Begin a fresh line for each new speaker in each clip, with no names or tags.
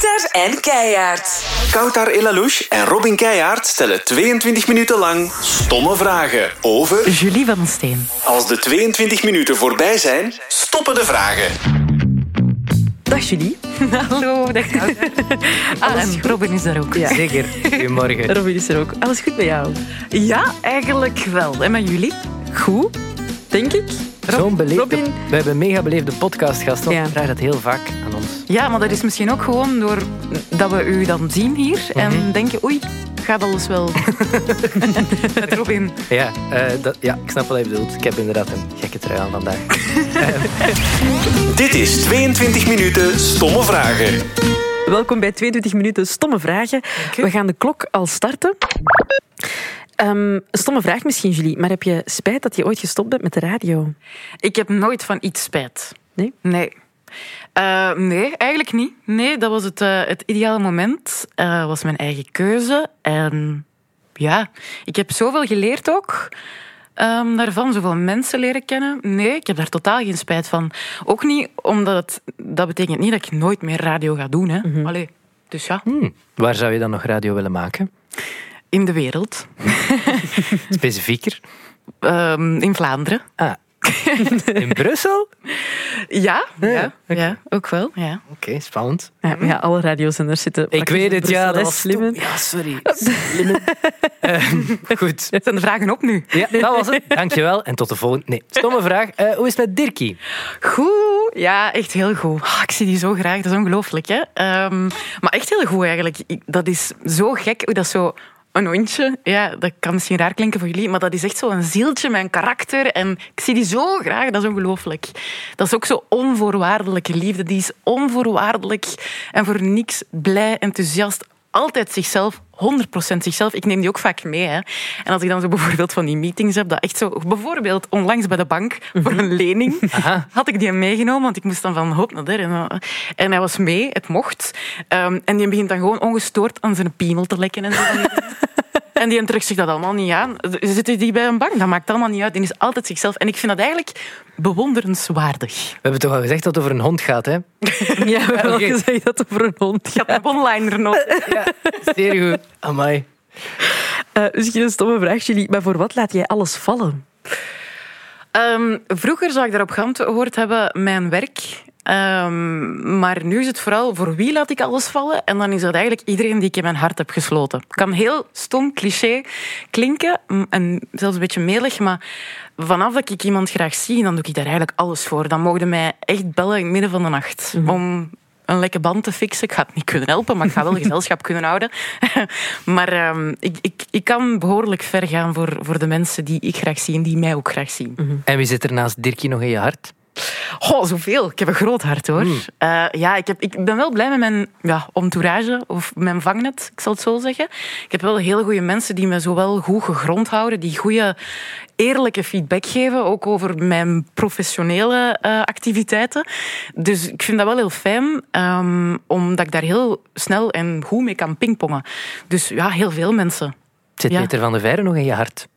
Kouter en Keijaard.
Koutar Elalouche en Robin Keijaard stellen 22 minuten lang stomme vragen over...
Julie van Steen.
Als de 22 minuten voorbij zijn, stoppen de vragen.
Dag Julie.
Hallo, dag Kouter.
Ah, en Robin is daar ook.
Ja.
Zeker. Goedemorgen.
Robin is er ook. Alles goed bij jou?
Ja, eigenlijk wel. En met jullie?
Goed, denk ik.
Zo'n beleefde...
Robin?
We hebben een mega beleefde podcastgast. Ja.
Ja.
Ik vraag dat heel vaak aan ons.
Ja, maar dat is misschien ook gewoon door dat we u dan zien hier en denken, oei, gaat alles wel met Robin.
Ja, eh, dat, ja, ik snap wat je bedoelt. Ik heb inderdaad een gekke trui aan vandaag.
Dit is 22 minuten stomme vragen.
Welkom bij 22 minuten stomme vragen. We gaan de klok al starten. Ehm, een stomme vraag misschien, Julie. Maar heb je spijt dat je ooit gestopt bent met de radio?
Ik heb nooit van iets spijt.
Nee?
Nee. Eh, nee, eigenlijk niet. Nee, dat was het, eh, het ideale moment. Eh was mijn eigen keuze. En ja, ik heb zoveel geleerd ook. ehm, daarvan zoveel mensen leren kennen. Nee, ik heb daar totaal geen spijt van. Ook niet omdat het, dat betekent niet dat ik nooit meer radio ga doen. Hè. Allee, dus ja,
Hmm. Waar zou je dan nog radio willen maken?
In de wereld.
Specifieker?
Ehm, in Vlaanderen.
Ah. In Brussel?
Ja, ja,
oké.
ja, ook wel. Ja.
Oké, spannend.
Ja, ja alle radiozenders zitten.
Ik weet het, ja. Dat was
slimme.
stom. Ja, sorry. Slimme. Ehm, goed.
Zijn de vragen op nu?
Ja, dat was het. Dankjewel. En tot de volgende. Nee, stomme vraag. Eh, hoe is het met Dirkie?
Goed, ja, echt heel goed. Ah, ik zie die zo graag, dat is ongelooflijk. Hè? Ehm, maar echt heel goed eigenlijk. Dat is zo gek hoe dat zo... Een hondje, ja, dat kan misschien raar klinken voor jullie, maar dat is echt zo een zieltje een karakter. En ik zie die zo graag, dat is ongelooflijk. Dat is ook zo onvoorwaardelijke liefde. Die is onvoorwaardelijk en voor niks blij, enthousiast. Altijd zichzelf, 100% zichzelf. Ik neem die ook vaak mee. Hè. En als ik dan zo bijvoorbeeld van die meetings heb, dat echt zo... Bijvoorbeeld onlangs bij de bank voor een lening
Aha.
had ik die meegenomen, want ik moest dan van hop naar daar. En, eh, en hij was mee, het mocht. Ehm, en die begint dan gewoon ongestoord aan zijn piemel te lekken. En, zo. en die trekt zich dat allemaal niet aan. Zit die bij een bank? Dat maakt allemaal niet uit. Die is altijd zichzelf. En ik vind dat eigenlijk bewonderenswaardig.
We hebben toch al gezegd dat het over een hond gaat, hè?
Ja, we hebben al gezegd dat het voor een hond
Ik
gaat.
had een one-liner nog.
Ja, zeer goed. Amai.
Eh, misschien een stomme vraag, Julie. Maar voor wat laat jij alles vallen?
Ehm, vroeger zou ik daarop geantwoord hebben mijn werk. Ehm, maar nu is het vooral voor wie laat ik alles vallen. En dan is dat eigenlijk iedereen die ik in mijn hart heb gesloten. Kan heel stom, cliché klinken en zelfs een beetje melig. Maar vanaf dat ik iemand graag zie, dan doe ik daar eigenlijk alles voor. Dan mogen mij echt bellen in het midden van de nacht. Om een lekke band te fixen. Ik ga het niet kunnen helpen, maar ik ga wel gezelschap kunnen houden. maar ehm, ik, ik, ik kan behoorlijk ver gaan voor, voor de mensen die ik graag zie en die mij ook graag zien.
En wie zit er naast Dirkie nog in je hart?
Oh, zoveel. Ik heb een groot hart hoor. Eh, ja, ik, heb, ik ben wel blij met mijn ja, entourage of mijn vangnet, ik zal het zo zeggen. Ik heb wel hele goede mensen die me zowel goed gegrond houden, die goede, eerlijke feedback geven, ook over mijn professionele eh, activiteiten. Dus ik vind dat wel heel fijn, ehm, omdat ik daar heel snel en goed mee kan pingpongen. Dus ja, heel veel mensen.
Zit
Ja.
Peter van der Veijren nog in je hart?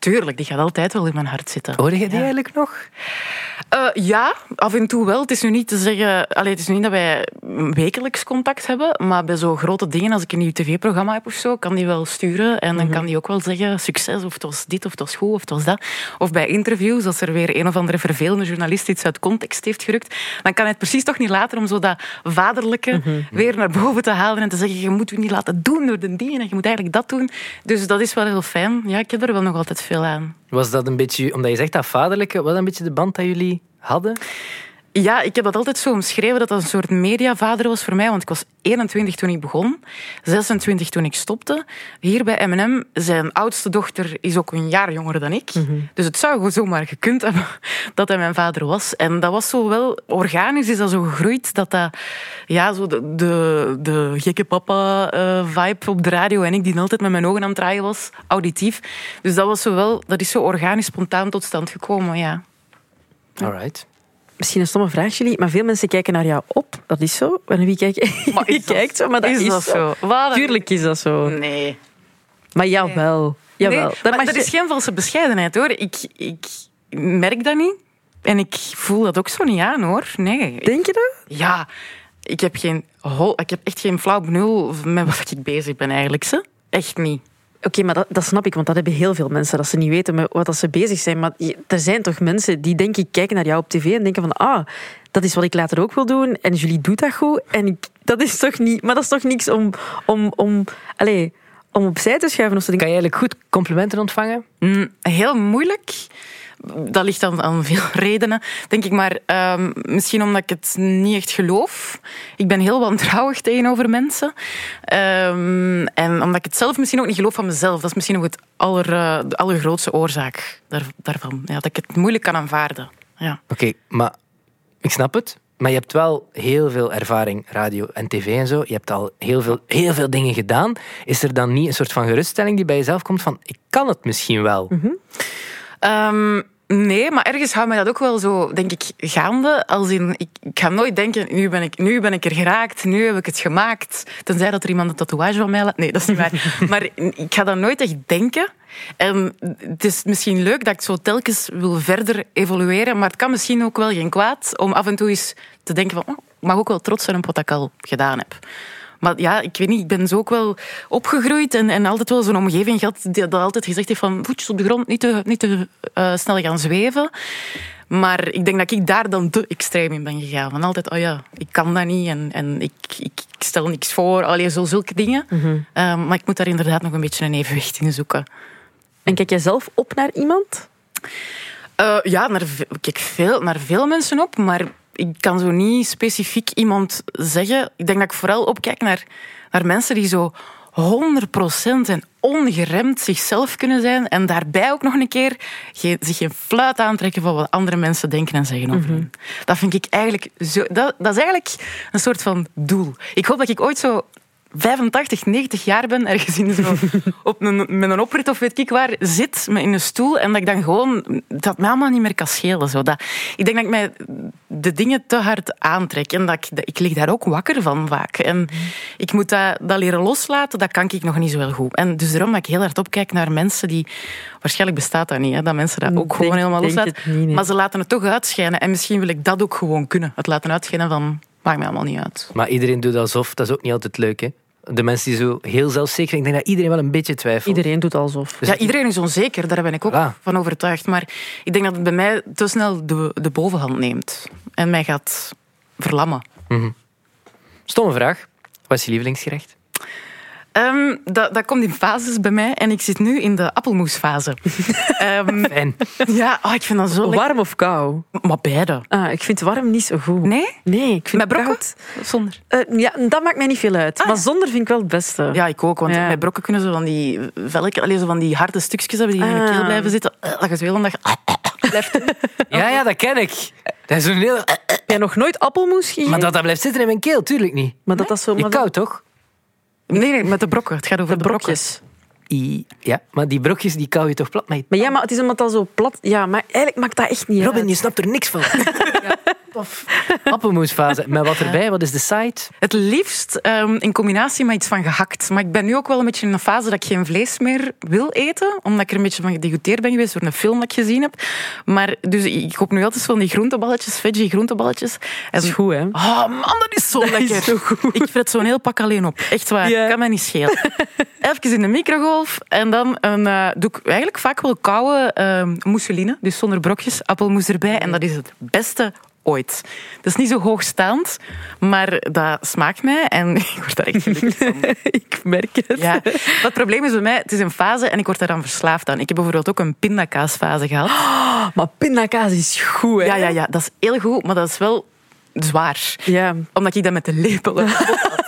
Tuurlijk, die gaat altijd wel in mijn hart zitten.
Hoorde je die
Ja.
eigenlijk nog?
Eh, ja, af en toe wel. Het is nu niet te zeggen... Allee, het is nu niet dat wij wekelijks contact hebben, maar bij zo grote dingen, als ik een nieuw tv-programma heb of zo, kan die wel sturen. En dan kan die ook wel zeggen, succes, of het was dit, of het was goed, of het was dat. Of bij interviews, als er weer een of andere vervelende journalist iets uit context heeft gerukt, dan kan hij het precies toch niet laten om zo dat vaderlijke weer naar boven te halen en te zeggen, je moet u niet laten doen door de die en je moet eigenlijk dat doen. Dus dat is wel heel fijn. Ja, ik heb er wel nog altijd veel aan.
Was dat een beetje, omdat je zegt dat vaderlijke, was dat een beetje de band dat jullie hadden?
Ja, ik heb dat altijd zo omschreven dat dat een soort mediavader was voor mij. Want ik was 21 toen ik begon, 26 toen ik stopte. Hier bij M&M, zijn oudste dochter is ook een jaar jonger dan ik. Dus het zou gewoon zomaar gekund hebben dat hij mijn vader was. En dat was zo wel, organisch is dat zo gegroeid, dat dat, ja, zo de, de, de gekke papa-vibe op de radio en ik die altijd met mijn ogen aan het draaien was, auditief. Dus dat was zo wel, dat is zo organisch, spontaan tot stand gekomen, ja.
Alright.
Misschien een stomme vraag, Julie, maar veel mensen kijken naar jou op. Dat is zo. En wie kijkt,
Maar
wie kijkt zo? Maar dat is,
is dat zo?
Tuurlijk is dat zo.
Nee.
Maar jawel. jawel.
Nee,
Dat
maar
je-
is geen valse bescheidenheid hoor. Ik, ik merk dat niet. En ik voel dat ook zo niet aan hoor. Nee.
Denk je dat?
Ja, ik heb, geen, ik heb echt geen flauw benul met wat ik bezig ben eigenlijk. Ze. Echt niet.
Oké, maar dat, dat snap ik, want dat hebben heel veel mensen. Dat ze niet weten met wat dat ze bezig zijn. Maar er zijn toch mensen die, denk ik, kijken naar jou op tv en denken van... Ah, dat is wat ik later ook wil doen. En Julie doet dat goed. En ik, dat is toch niet... Maar dat is toch niks om... om, om allez, om opzij te schuiven of zo.
Kan je eigenlijk goed complimenten ontvangen?
Mm, heel moeilijk. Dat ligt aan, aan veel redenen, denk ik. Maar ehm, misschien omdat ik het niet echt geloof. Ik ben heel wantrouwig tegenover mensen. Ehm, en omdat ik het zelf misschien ook niet geloof van mezelf. Dat is misschien ook het aller, eh, de allergrootste oorzaak daar, daarvan. Ja, dat ik het moeilijk kan aanvaarden. Ja.
Oké, maar ik snap het. Maar je hebt wel heel veel ervaring, radio en tv en zo. Je hebt al heel veel, heel veel dingen gedaan. Is er dan niet een soort van geruststelling die bij jezelf komt van ik kan het misschien wel?
Ehm, nee, maar ergens houdt mij dat ook wel zo, denk ik, gaande. Als in, ik, ik ga nooit denken, nu ben, ik, nu ben ik er geraakt, nu heb ik het gemaakt. Tenzij dat er iemand een tatoeage van mij laat. Nee, dat is niet waar. maar ik ga dat nooit echt denken. En het is misschien leuk dat ik zo telkens wil verder evolueren, maar het kan misschien ook wel geen kwaad om af en toe eens te denken van, oh, ik mag ook wel trots zijn op wat ik al gedaan heb. Maar ja, ik weet niet, ik ben zo ook wel opgegroeid en, en altijd wel zo'n omgeving gehad die dat altijd gezegd heeft van voetjes op de grond, niet te, niet te eh, snel gaan zweven. Maar ik denk dat ik daar dan te extreem in ben gegaan. Van altijd, oh ja, ik kan dat niet en, en ik, ik, ik stel niks voor. Allee, zo zulke dingen. Eh, maar ik moet daar inderdaad nog een beetje een evenwicht in zoeken.
En kijk jij zelf op naar iemand?
Eh, ja, naar, ik kijk veel, naar veel mensen op, maar ik kan zo niet specifiek iemand zeggen. Ik denk dat ik vooral opkijk naar, naar mensen die zo 100% en ongeremd zichzelf kunnen zijn en daarbij ook nog een keer geen, zich geen fluit aantrekken van wat andere mensen denken en zeggen over hen. Dat vind ik eigenlijk zo... Dat, dat is eigenlijk een soort van doel. Ik hoop dat ik ooit zo 85, 90 jaar ben, ergens in zo, op een, met een oprit of weet ik waar, zit met in een stoel en dat ik dan gewoon, dat mij allemaal niet meer kan schelen. Zo. Dat, ik denk dat ik mij de dingen te hard aantrek en dat ik, dat, ik lig daar ook wakker van vaak. En ik moet dat, dat leren loslaten, dat kan ik nog niet zo heel goed. En dus daarom dat ik heel hard opkijk naar mensen die, waarschijnlijk bestaat dat niet, hè, dat mensen dat ook
Denk-
gewoon helemaal loslaten.
het niet, nee.
Maar ze laten het toch uitschijnen en misschien wil ik dat ook gewoon kunnen. Het laten uitschijnen van, maakt mij allemaal niet uit.
Maar iedereen doet alsof, dat is ook niet altijd leuk. Hè? De mensen die zo heel zelfzeker zijn, ik denk dat iedereen wel een beetje twijfelt.
Iedereen doet alsof.
Dus
ja, iedereen is onzeker, daar ben ik ook
Voilà.
van overtuigd. Maar ik denk dat het bij mij te snel de, de bovenhand neemt. En mij gaat verlammen.
Stomme vraag. Wat is je lievelingsgerecht?
Ehm, dat, dat komt in fases bij mij. En ik zit nu in de appelmoesfase. Ehm,
Fijn.
ja, oh, ik vind dat zo lekker.
Warm of kou?
Maar beide.
Ah, ik vind warm niet zo goed.
Nee?
Nee, ik vind
Met brokken?
koud.
Zonder.
Eh, ja, dat maakt mij niet veel uit. maar zonder vind ik wel het beste.
Ja, ik ook. Want
Ja.
bij brokken kunnen ze van die velken, allee, zo van die harde stukjes hebben die in je
Ah.
keel blijven zitten. Eh, Dat je zo heel een dag.
Ja, ja, dat ken ik. Dat is een heel...
Heb jij nog nooit appelmoes gegeten?
Maar dat dat blijft zitten in mijn keel, tuurlijk niet.
Maar dat, dat is zo... Maar
koud, toch?
Nee, nee, met de brokken. Het gaat over
de brokjes.
I- Ja, maar die brokjes die kou je toch plat met
Maar ja, maar het is omdat dat zo plat... Ja, maar eigenlijk maakt dat echt niet
Robin,
uit.
je snapt er niks van. Tof. Appelmoesfase. Met wat erbij? Wat is de site?
Het liefst ehm, in combinatie met iets van gehakt. Maar ik ben nu ook wel een beetje in een fase dat ik geen vlees meer wil eten. Omdat ik er een beetje van gedegoteerd ben geweest door een film dat ik gezien heb. Maar dus ik koop nu altijd van die groenteballetjes, veggie groenteballetjes. En,
Dat is goed, hè?
Oh man, dat is zo
Dat is
lekker.
zo goed.
Ik fret zo'n heel pak alleen op. Echt waar,
Ja.
kan mij niet schelen. Even in de microgolf en dan een, eh, doe ik eigenlijk vaak wel koude ehm mousseline. Dus zonder brokjes, appelmoes erbij. En dat is het beste ooit. Dat is niet zo hoogstaand, maar dat smaakt mij en ik word daar echt gelukkig van.
ik merk het.
Ja. Het probleem is bij mij, het is een fase en ik word daar dan verslaafd aan. Ik heb bijvoorbeeld ook een pindakaasfase gehad.
Maar pindakaas is goed, hè?
Ja, ja, ja, dat is heel goed, maar dat is wel zwaar.
Ja.
Omdat ik dat met de lepel heb.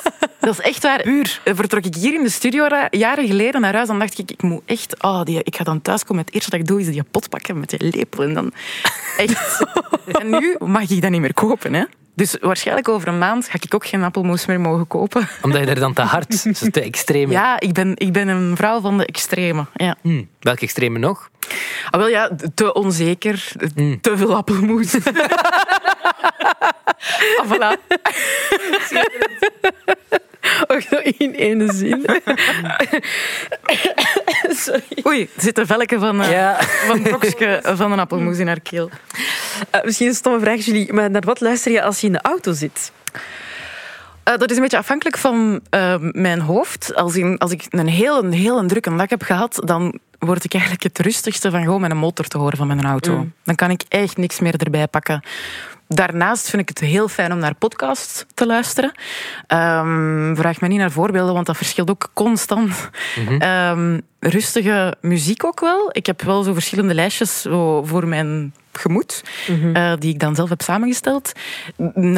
Dat is echt waar. Puur. Vertrok ik hier in de studio ra- jaren geleden naar huis, dan dacht ik, ik moet echt... Oh, die, ik ga dan thuiskomen, het eerste dat ik doe is die pot pakken met die lepel. En dan echt... En nu mag ik dat niet meer kopen, hè. Dus waarschijnlijk over een maand ga ik ook geen appelmoes meer mogen kopen.
Omdat je er dan te hard, te extreem
Ja, ik ben, ik ben een vrouw van de extreme. Ja.
Hm, welke extreme nog?
Ah, wel ja, te onzeker, te veel appelmoes. ah, voilà.
Ook nog in ene zin. Sorry.
Oei, er zit een velken van, eh,
Ja.
van een brokje van een appelmoes in haar keel.
Eh, misschien een stomme vraag, Julie. Maar naar wat luister je als je in de auto zit?
Eh, dat is een beetje afhankelijk van eh, mijn hoofd. Als, in, als ik een heel, een heel drukke dag heb gehad, dan word ik eigenlijk het rustigste van gewoon mijn motor te horen van mijn auto. Dan kan ik echt niks meer erbij pakken. Daarnaast vind ik het heel fijn om naar podcasts te luisteren. Ehm, vraag me niet naar voorbeelden, want dat verschilt ook constant. Ehm, rustige muziek ook wel. Ik heb wel zo verschillende lijstjes zo voor mijn gemoed, eh, die ik dan zelf heb samengesteld.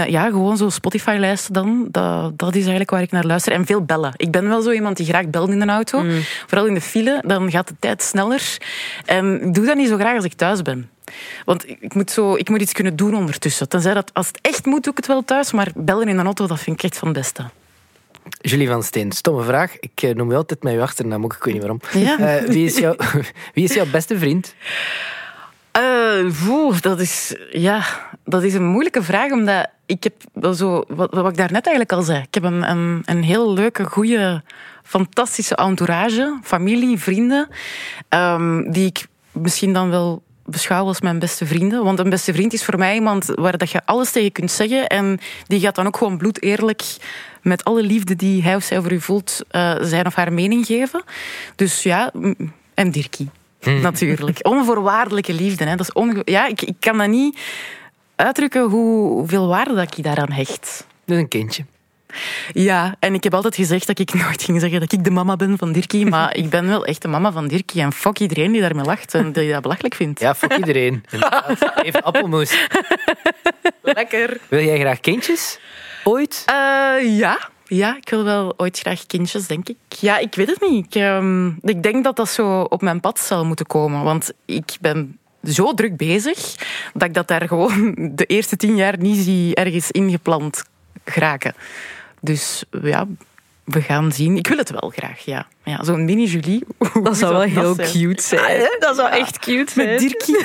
Ja, gewoon zo Spotify-lijsten dan. Dat, dat is eigenlijk waar ik naar luister. En veel bellen. Ik ben wel zo iemand die graag belt in een auto. Vooral in de file, dan gaat de tijd sneller. En ik doe dat niet zo graag als ik thuis ben. Want ik moet, zo, ik moet iets kunnen doen ondertussen. Tenzij dat, als het echt moet, doe ik het wel thuis. Maar bellen in een auto, dat vind ik echt van het beste.
Julie van Steen, stomme vraag. Ik eh, noem je altijd je achternaam, ook ik weet niet waarom.
Ja.
Eh, wie, is jouw, wie is jouw beste vriend?
Oeh, dat is, ja, dat is een moeilijke vraag, omdat ik heb wel zo, wat, wat ik daarnet eigenlijk al zei, ik heb een, een, een heel leuke, goede, fantastische entourage, familie, vrienden, ehm, die ik misschien dan wel beschouw als mijn beste vrienden. Want een beste vriend is voor mij iemand waar dat je alles tegen kunt zeggen en die gaat dan ook gewoon bloedeerlijk met alle liefde die hij of zij voor u voelt, eh, zijn of haar mening geven. Dus ja, en Dirkie. Natuurlijk. Onvoorwaardelijke liefde. Hè. Dat is onge- ja, ik, ik kan dat niet uitdrukken hoe- hoeveel waarde dat ik daaraan hecht.
Dat is een kindje.
Ja, en ik heb altijd gezegd dat ik nooit ging zeggen dat ik de mama ben van Dirkie. Maar ik ben wel echt de mama van Dirkie. En fuck iedereen die daarmee lacht en die dat belachelijk vindt.
Ja, voor iedereen. Even appelmoes.
Lekker.
Wil jij graag kindjes? Ooit?
Eh, ja. ja, ik wil wel ooit graag kindjes, denk ik. Ja, ik weet het niet. Ik, ehm, ik denk dat dat zo op mijn pad zal moeten komen. Want ik ben zo druk bezig dat ik dat daar gewoon de eerste tien jaar niet zie ergens ingeplant geraken. Dus ja, we gaan zien. Ik wil het wel graag, ja. ja Zo'n mini-Julie.
Dat zou wel heel
zijn?
cute zijn. Dat zou echt cute zijn.
Met Dirkie.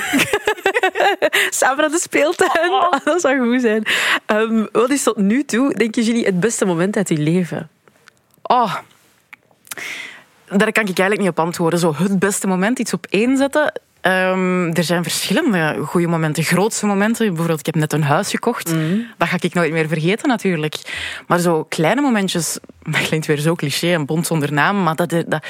Samen naar de speeltuin. Ah, dat zou goed zijn. Ehm, wat is tot nu toe, denken jullie, het beste moment uit uw leven?
Oh. Daar kan ik eigenlijk niet op antwoorden. Zo het beste moment, iets op één zetten. Ehm, er zijn verschillende goede momenten. Grootste momenten. Bijvoorbeeld, ik heb net een huis gekocht. Dat ga ik nooit meer vergeten, natuurlijk. Maar zo kleine momentjes... Dat klinkt weer zo cliché en bond zonder naam. Maar dat, dat,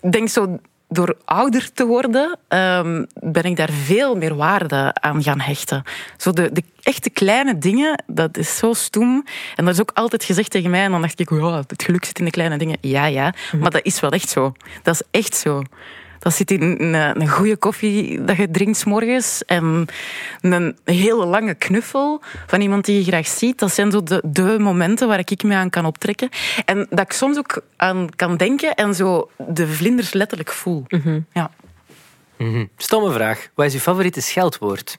ik denk zo... Door ouder te worden, ehm, ben ik daar veel meer waarde aan gaan hechten. Zo de, de echte kleine dingen, dat is zo stoem. En dat is ook altijd gezegd tegen mij. En dan dacht ik, ja, het geluk zit in de kleine dingen. Ja, ja. Maar dat is wel echt zo. Dat is echt zo. Dat zit in een, een goede koffie dat je drinkt 's morgens. En een hele lange knuffel van iemand die je graag ziet. Dat zijn zo de, de momenten waar ik me aan kan optrekken. En dat ik soms ook aan kan denken en zo de vlinders letterlijk voel. Ja.
Mhm. Stomme vraag. Wat is je favoriete scheldwoord?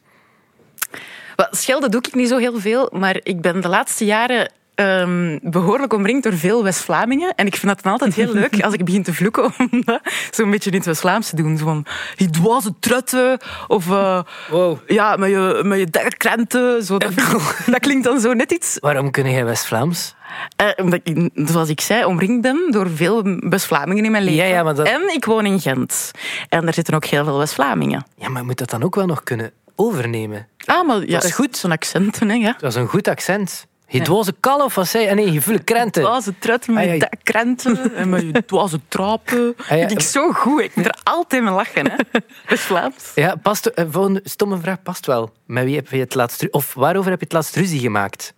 Wel, Schelden doe ik niet zo heel veel, maar ik ben de laatste jaren ehm, behoorlijk omringd door veel West-Vlamingen. En ik vind dat dan altijd heel leuk als ik begin te vloeken om dat zo'n beetje in het West-Vlaams te doen. Zo van, je dwaze trutte, of eh,
Wow.
ja, met je, met je dekkerkrenten. Zo, dat, dat klinkt dan zo net iets...
Waarom kun jij West-Vlaams?
eh, omdat ik, zoals ik zei, omringd ben door veel West-Vlamingen in mijn leven.
Ja, ja, maar dat-
En ik woon in Gent. En daar zitten ook heel veel West-Vlamingen.
Ja, maar je moet dat dan ook wel nog kunnen overnemen.
Ah, maar ja,
Dat is goed.
Zo'n accenten, hè. Ja.
Dat is een goed accent. Je dwaze kal of wat zei je? Ah, Nee, je voele krenten.
dwaze trut met
Ah,
je
ja.
dekkrenten en met je dwaze trapen.
Ah.
Ik zo goed. Ik moet er altijd mee lachen. Hè. West-Vlaams.
Ja, past, eh, volgende stomme vraag past wel. Met wie heb je het laatst... Of waarover heb je het laatst ruzie gemaakt?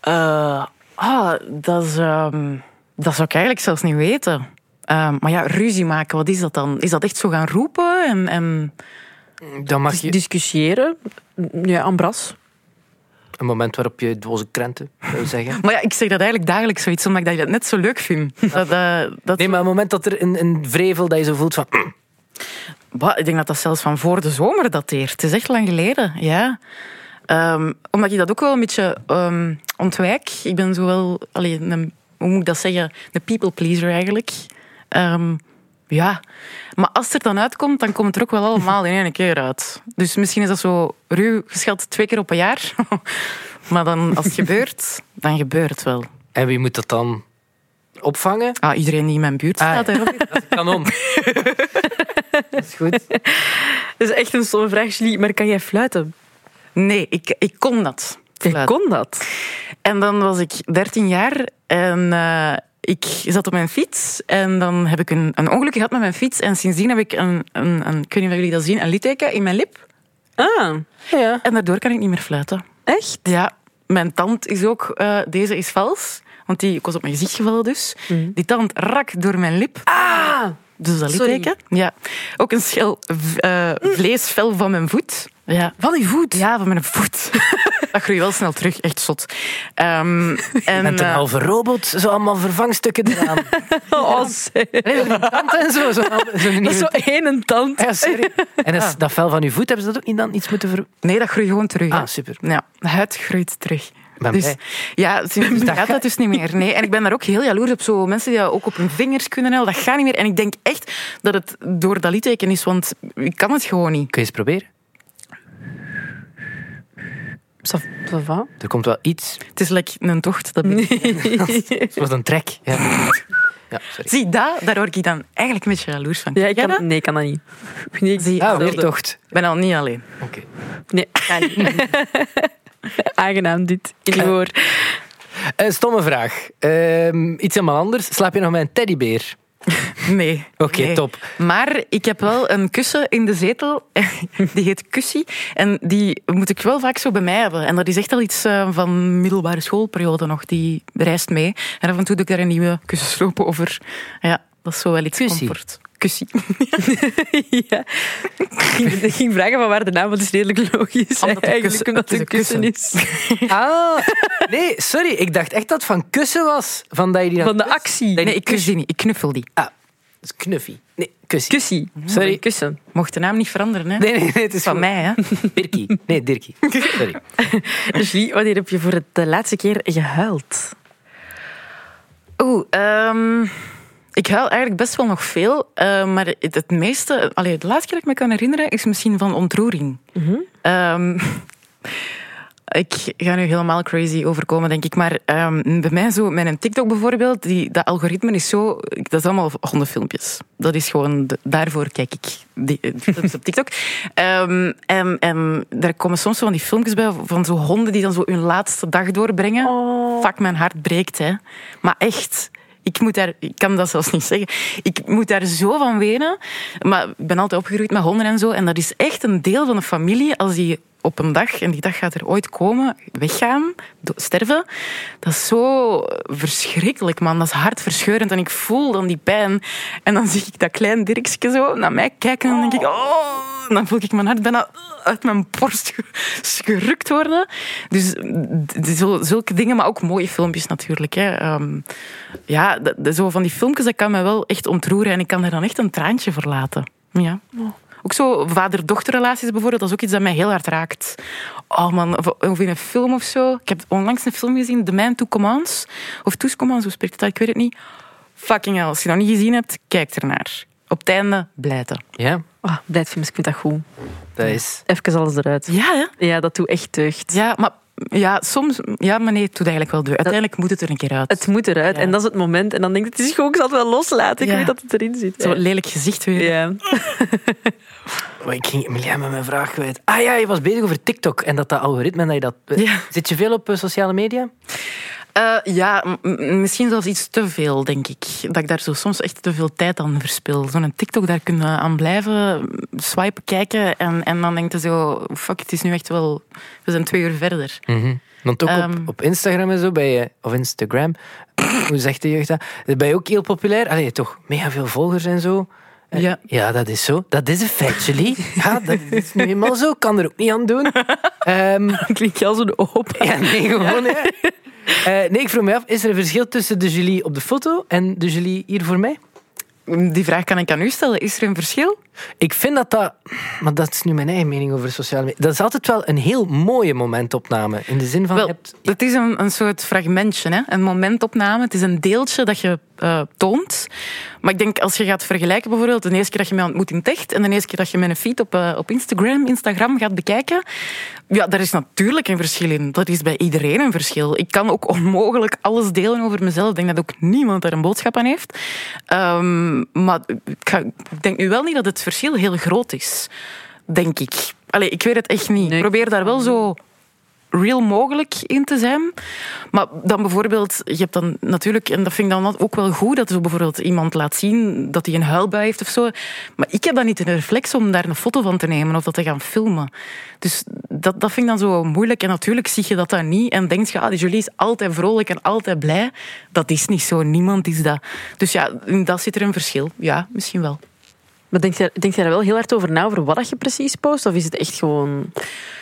Eh, ah, dat, is, ehm, dat zou ik eigenlijk zelfs niet weten. Ehm, maar ja, ruzie maken, wat is dat dan? Is dat echt zo gaan roepen? En, en...
Dan mag je
Discussiëren. Ja, ambras.
Een moment waarop je dwaze krenten wil zeggen.
Maar ja, ik zeg dat eigenlijk dagelijks zoiets, omdat ik dat net zo leuk vind. Dat, eh, dat...
Nee, maar een moment dat er een, een vrevel dat je zo voelt van...
Bah, ik denk dat dat zelfs van voor de zomer dateert. Het is echt lang geleden, ja. Ehm, omdat ik dat ook wel een beetje ehm, ontwijk. Ik ben zo wel, allee, een, hoe moet ik dat zeggen, een people pleaser eigenlijk. Ehm, ja, maar als het er dan uitkomt, dan komt het er ook wel allemaal in één keer uit. Dus misschien is dat zo ruw geschat twee keer op een jaar. maar dan, als het gebeurt, dan gebeurt het wel.
En wie moet dat dan opvangen?
Ah, iedereen die in mijn buurt
Ah,
staat.
ja.
Robin.
Dat is een kanon. dat is goed.
Dat is echt een stomme vraag, Julie. Maar kan jij fluiten?
Nee, ik, ik kon dat. Fluiten.
kon dat.
En dan was ik 13 jaar en eh, ik zat op mijn fiets. En dan heb ik een, een ongeluk gehad met mijn fiets. En sindsdien heb ik een, een, een ik weet niet of jullie dat zien, een litteken in mijn lip.
Ah,
Ja.
En daardoor kan ik niet meer fluiten.
echt?
Ja, mijn tand is ook, eh, deze is vals. Want die ik was op mijn gezicht gevallen dus. Die tand rak door mijn lip.
Ah!
Dus dat litteken. Ja. Ook een schel v- eh, vleesvel van mijn voet. Ja.
Van uw voet?
Ja, van mijn voet. dat groeit wel snel terug, echt zot. Ehm, en,
Met een
eh,
halve robot, zo allemaal vervangstukken eraan.
Oh.
Nee, tand en zo. Halve- zo'n
Dat is zo één tand.
Ja, sorry. En dat, is- dat vel van uw voet, hebben ze dat ook niet dan iets moeten ver...
Nee, dat groeit gewoon terug.
Ah, super.
Ja, huid groeit terug.
Ben
Dus, ja, sinds gaat dat dus niet meer. Nee. En ik ben daar ook heel jaloers op. Zo mensen die dat ook op hun vingers kunnen halen, dat gaat niet meer. En ik denk echt dat het door dat litteken is, want ik kan het gewoon niet.
Kun je eens proberen?
Ça ça va?
Er komt wel iets.
Het is lekker een tocht. Dat ik.
Zoals een trek. Ja, ja sorry.
Zie, dat, daar word ik dan eigenlijk een beetje jaloers van.
Ja, ik kan, nee, ik kan dat niet. Nee, ik zie
Ah,
hetzelfde.
weertocht.
Ik ben al niet alleen.
Oké.
Nee, aangenaam dit. In uw oor.
Een stomme vraag. Ehm, iets helemaal anders. Slaap je nog met een teddybeer?
Nee.
Oké,
nee.
top.
Maar ik heb wel een kussen in de zetel. Die heet Kussie. En die moet ik wel vaak zo bij mij hebben. En dat is echt al iets eh, van middelbare schoolperiode nog. Die reist mee. En af en toe doe ik daar een nieuwe kussensloop over. Ja, dat is zo wel iets comfort. Kussie.
ja. Ik ging vragen van waar de naam, want het is redelijk logisch.
Omdat
eigenlijk,
kussen-
omdat het
het
een kussen is.
Ah, nee, sorry. Ik dacht echt dat het van kussen was. Van dat je die.
Van de actie.
Nee, ik kus die niet. Ik knuffel die.
Ah, is knuffie. Nee, kussie.
Kussie.
Sorry.
Kussen.
Mocht de naam niet veranderen, hè?
Nee, nee, nee, het is
Van
goed.
mij, hè?
Dirkie. Nee, Dirkie. Sorry.
Julie, wanneer heb je voor de laatste keer gehuild?
Oeh, ehm, ik huil eigenlijk best wel nog veel. eh, maar het, het meeste, allee, de laatste keer dat ik me kan herinneren, is misschien van ontroering. Ehm, ik ga nu helemaal crazy overkomen, denk ik. Maar ehm, bij mij zo, met een TikTok bijvoorbeeld, die, dat algoritme is zo... Dat is allemaal hondenfilmpjes. Dat is gewoon... de- daarvoor kijk ik die, eh, filmpjes op TikTok. Ehm, en, en daar komen soms zo van die filmpjes bij van zo honden die dan zo hun laatste dag doorbrengen. Fuck, mijn hart breekt, hè. Maar echt... Ik, moet daar, ik kan dat zelfs niet zeggen. Ik moet daar zo van wenen. Maar ik ben altijd opgegroeid met honden en zo. En dat is echt een deel van de familie. Als die op een dag, en die dag gaat er ooit komen, weggaan, sterven. Dat is zo verschrikkelijk, man. Dat is hartverscheurend. En ik voel dan die pijn. En dan zie ik dat klein Dirkske zo naar mij kijken. En dan denk ik, oh... En dan voel ik mijn hart bijna uit mijn borst ge- gerukt worden. Dus zulke dingen, maar ook mooie filmpjes natuurlijk. Hè. Ehm, ja, d- d- zo van die filmpjes, dat kan me wel echt ontroeren. En ik kan er dan echt een traantje voor laten. Ja. Ook zo vader-dochterrelaties bijvoorbeeld, dat is ook iets dat mij heel hard raakt. Oh man, of, in een film of zo. Ik heb onlangs een film gezien, The Man Two Commands. Of Two Commands, hoe spreekt het uit? Ik weet het niet. Fucking hell, als je dat niet gezien hebt, kijk ernaar. Op het einde, blijten.
Ja,
Oh, Blijdfilms, ik vind dat goed.
dat is...
Even alles eruit.
Ja, hè?
Ja, dat doet echt deugd.
Ja, maar ja, soms... Ja, maar nee, het doet eigenlijk wel deur. Uiteindelijk moet het er een keer uit.
Het moet eruit.
Ja.
En dat is het moment. En dan denk je, het is gewoon, ik zal het wel loslaten. Ik
Ja.
weet dat het erin zit.
Zo'n lelijk gezicht weer.
Ja.
Oh, ik ging Emilia met mijn vraag kwijt. Ah ja, je was bezig over TikTok en dat dat algoritme. Dat je dat...
Ja.
Zit je veel op eh, sociale media?
Eh, ja, misschien zelfs iets te veel, denk ik. Dat ik daar zo soms echt te veel tijd aan verspil. Zo'n TikTok, daar kun je aan blijven swipen, kijken. En, en dan denk je zo, fuck, het is nu echt wel... We zijn twee uur verder.
Want ook
Ehm.
op, op Instagram en zo, ben je, of Instagram, hoe zegt de jeugd dat? Ben je ook heel populair? Allee, toch mega veel volgers en zo. Eh,
Ja.
Ja, dat is zo. Dat is een feit. Ja, dat is nu eenmaal zo. Kan er ook niet aan doen. Ehm,
Klink je al zo'n open.
ja, nee, gewoon. Ja. Eh, nee, ik vroeg me af, is er een verschil tussen de Julie op de foto en de Julie hier voor mij?
Die vraag kan ik aan u stellen. Is er een verschil?
Ik vind dat dat... Maar dat is nu mijn eigen mening over sociale media. Dat is altijd wel een heel mooie momentopname. In de zin van...
Wel,
hebt,
het is een, een soort fragmentje, hè? een momentopname. Het is een deeltje dat je eh, toont. Maar ik denk, als je gaat vergelijken, bijvoorbeeld de eerste keer dat je mij ontmoet in het echt en de eerste keer dat je mijn feed op, eh, op Instagram, Instagram gaat bekijken, ja, daar is natuurlijk een verschil in. Dat is bij iedereen een verschil. Ik kan ook onmogelijk alles delen over mezelf. Ik denk dat ook niemand daar een boodschap aan heeft. Ehm, maar ik, ga- ik denk nu wel niet dat het verschil heel groot is. Denk ik. Allee, ik weet het echt niet.
Nee.
Ik probeer daar wel zo real mogelijk in te zijn. Maar dan bijvoorbeeld, je hebt dan natuurlijk, en dat vind ik dan ook wel goed, dat zo bijvoorbeeld iemand laat zien dat hij een huilbui heeft of zo. Maar ik heb dan niet de reflex om daar een foto van te nemen of dat te gaan filmen. Dus dat, dat vind ik dan zo moeilijk. En natuurlijk zie je dat dan niet en denk je, ah, die Julie is altijd vrolijk en altijd blij. Dat is niet zo. Niemand is dat. Dus ja, in dat zit er een verschil. Ja, misschien wel.
Maar denk je, denk daar wel heel hard over na, over wat je precies post? Of is het echt gewoon...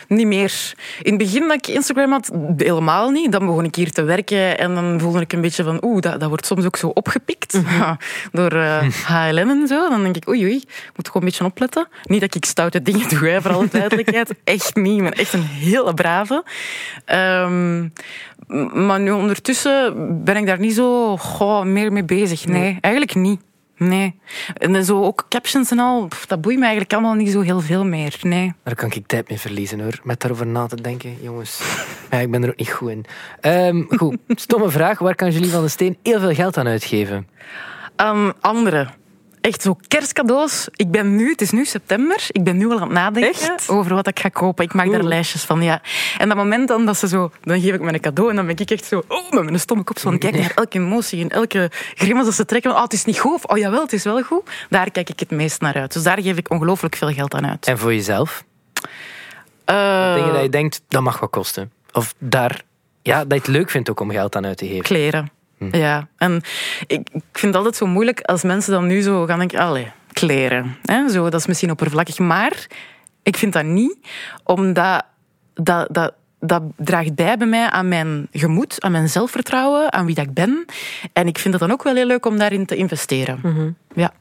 Niet meer. In het begin dat ik Instagram had, helemaal niet. Dan begon ik hier te werken en dan voelde ik een beetje van oeh, dat, dat wordt soms ook zo opgepikt
Mhm.
door eh, HLN en zo. Dan denk ik oei oei, ik moet gewoon een beetje opletten. Niet dat ik stoute dingen doe, hè, voor alle duidelijkheid. Echt niet. Ik ben echt een hele brave. Ehm, maar nu ondertussen ben ik daar niet zo goh, meer mee bezig. Nee, eigenlijk niet. Nee. En zo ook captions en al, pff, dat boeit me eigenlijk allemaal niet zo heel veel meer. Nee.
Daar kan ik tijd mee verliezen hoor, met daarover na te denken, jongens. Ja, ik ben er ook niet goed in. Ehm, goed, stomme vraag. Waar kan Julie van den Steen heel veel geld aan uitgeven?
Aan anderen. Echt zo kerstcadeaus. Ik ben nu, het is nu september, ik ben nu al aan het nadenken
Echt?
over wat ik ga kopen. Ik maak daar lijstjes van, ja. En dat moment dan dat ze zo, dan geef ik me een cadeau en dan ben ik echt zo, oh, met mijn stomme kop zo aan het kijken naar elke emotie en elke grimas dat ze trekken. Oh, het is niet goed. Of, oh, jawel, het is wel goed. Daar kijk ik het meest naar uit. Dus daar geef ik ongelooflijk veel geld aan uit.
En voor jezelf?
Eh,
Dingen dat je denkt, dat mag wat kosten. Of daar, ja, dat je het leuk vindt ook om geld aan uit te geven.
Kleren. Ja, en ik, ik vind het altijd zo moeilijk als mensen dan nu zo gaan denken, allee, kleren. Hè? Zo, dat is misschien oppervlakkig, maar ik vind dat niet, omdat dat, dat, dat draagt bij bij mij aan mijn gemoed, aan mijn zelfvertrouwen, aan wie dat ik ben. En ik vind het dan ook wel heel leuk om daarin te investeren. Ja.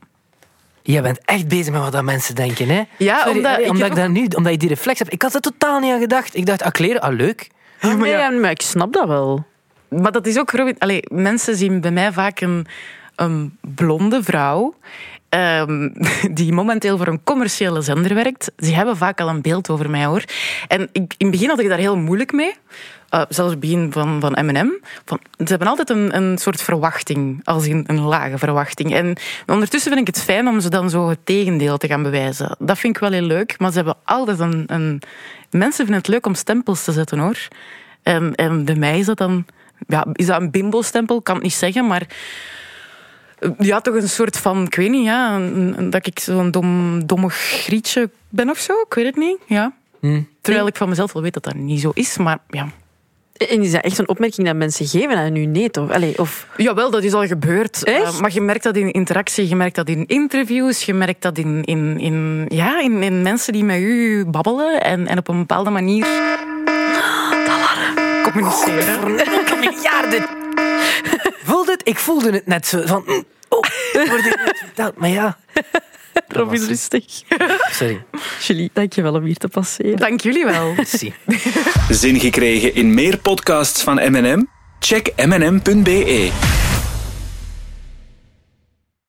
Jij bent echt bezig met wat dat mensen denken, hè?
Ja,
Sorry,
omdat
allee,
ik
omdat, ik dat nu, omdat je die reflex hebt. Ik had er totaal niet aan gedacht. Ik dacht, ah, kleren, ah, leuk.
Ah, nee, ja, maar ik snap dat wel.
Maar dat is ook... Allee, mensen zien bij mij vaak een, een blonde vrouw... ehm, die momenteel voor een commerciële zender werkt. Ze hebben vaak al een beeld over mij, hoor. En ik, in het begin had ik daar heel moeilijk mee. Eh, zelfs het begin van, van M&M. Van, ze hebben altijd een, een soort verwachting. Als een lage verwachting. En ondertussen vind ik het fijn om ze dan zo het tegendeel te gaan bewijzen. Dat vind ik wel heel leuk. Maar ze hebben altijd een... een... Mensen vinden het leuk om stempels te zetten, hoor. En, en bij mij is dat dan... Ja, is dat een bimbo-stempel? Kan het niet zeggen, maar... eh, Ja, toch een soort van... Ik weet niet, ja... een- dat ik zo'n dom, domme grietje ben of zo. Ik weet het niet, ja.
Hm.
Terwijl ik van mezelf wel weet dat dat niet zo is, maar ja...
En is dat echt een opmerking dat mensen geven aan u? Nee, toch? Allee, of...
Jawel, dat is al gebeurd.
Echt?
Eh, maar je merkt dat in interactie, je merkt dat in interviews, je merkt dat in, in, in, ja, in, in mensen die met u babbelen en, en op een bepaalde manier communiceren.
Miljarden. Voelde het? Ik voelde het net zo. Van, mm, oh, hier net verteld. Maar ja.
Robin,
was-
rustig.
Sorry.
Julie, dankjewel om hier te passeren.
Dank jullie wel.
Merci.
Zin gekregen in meer podcasts van M&M? Check mnm.be.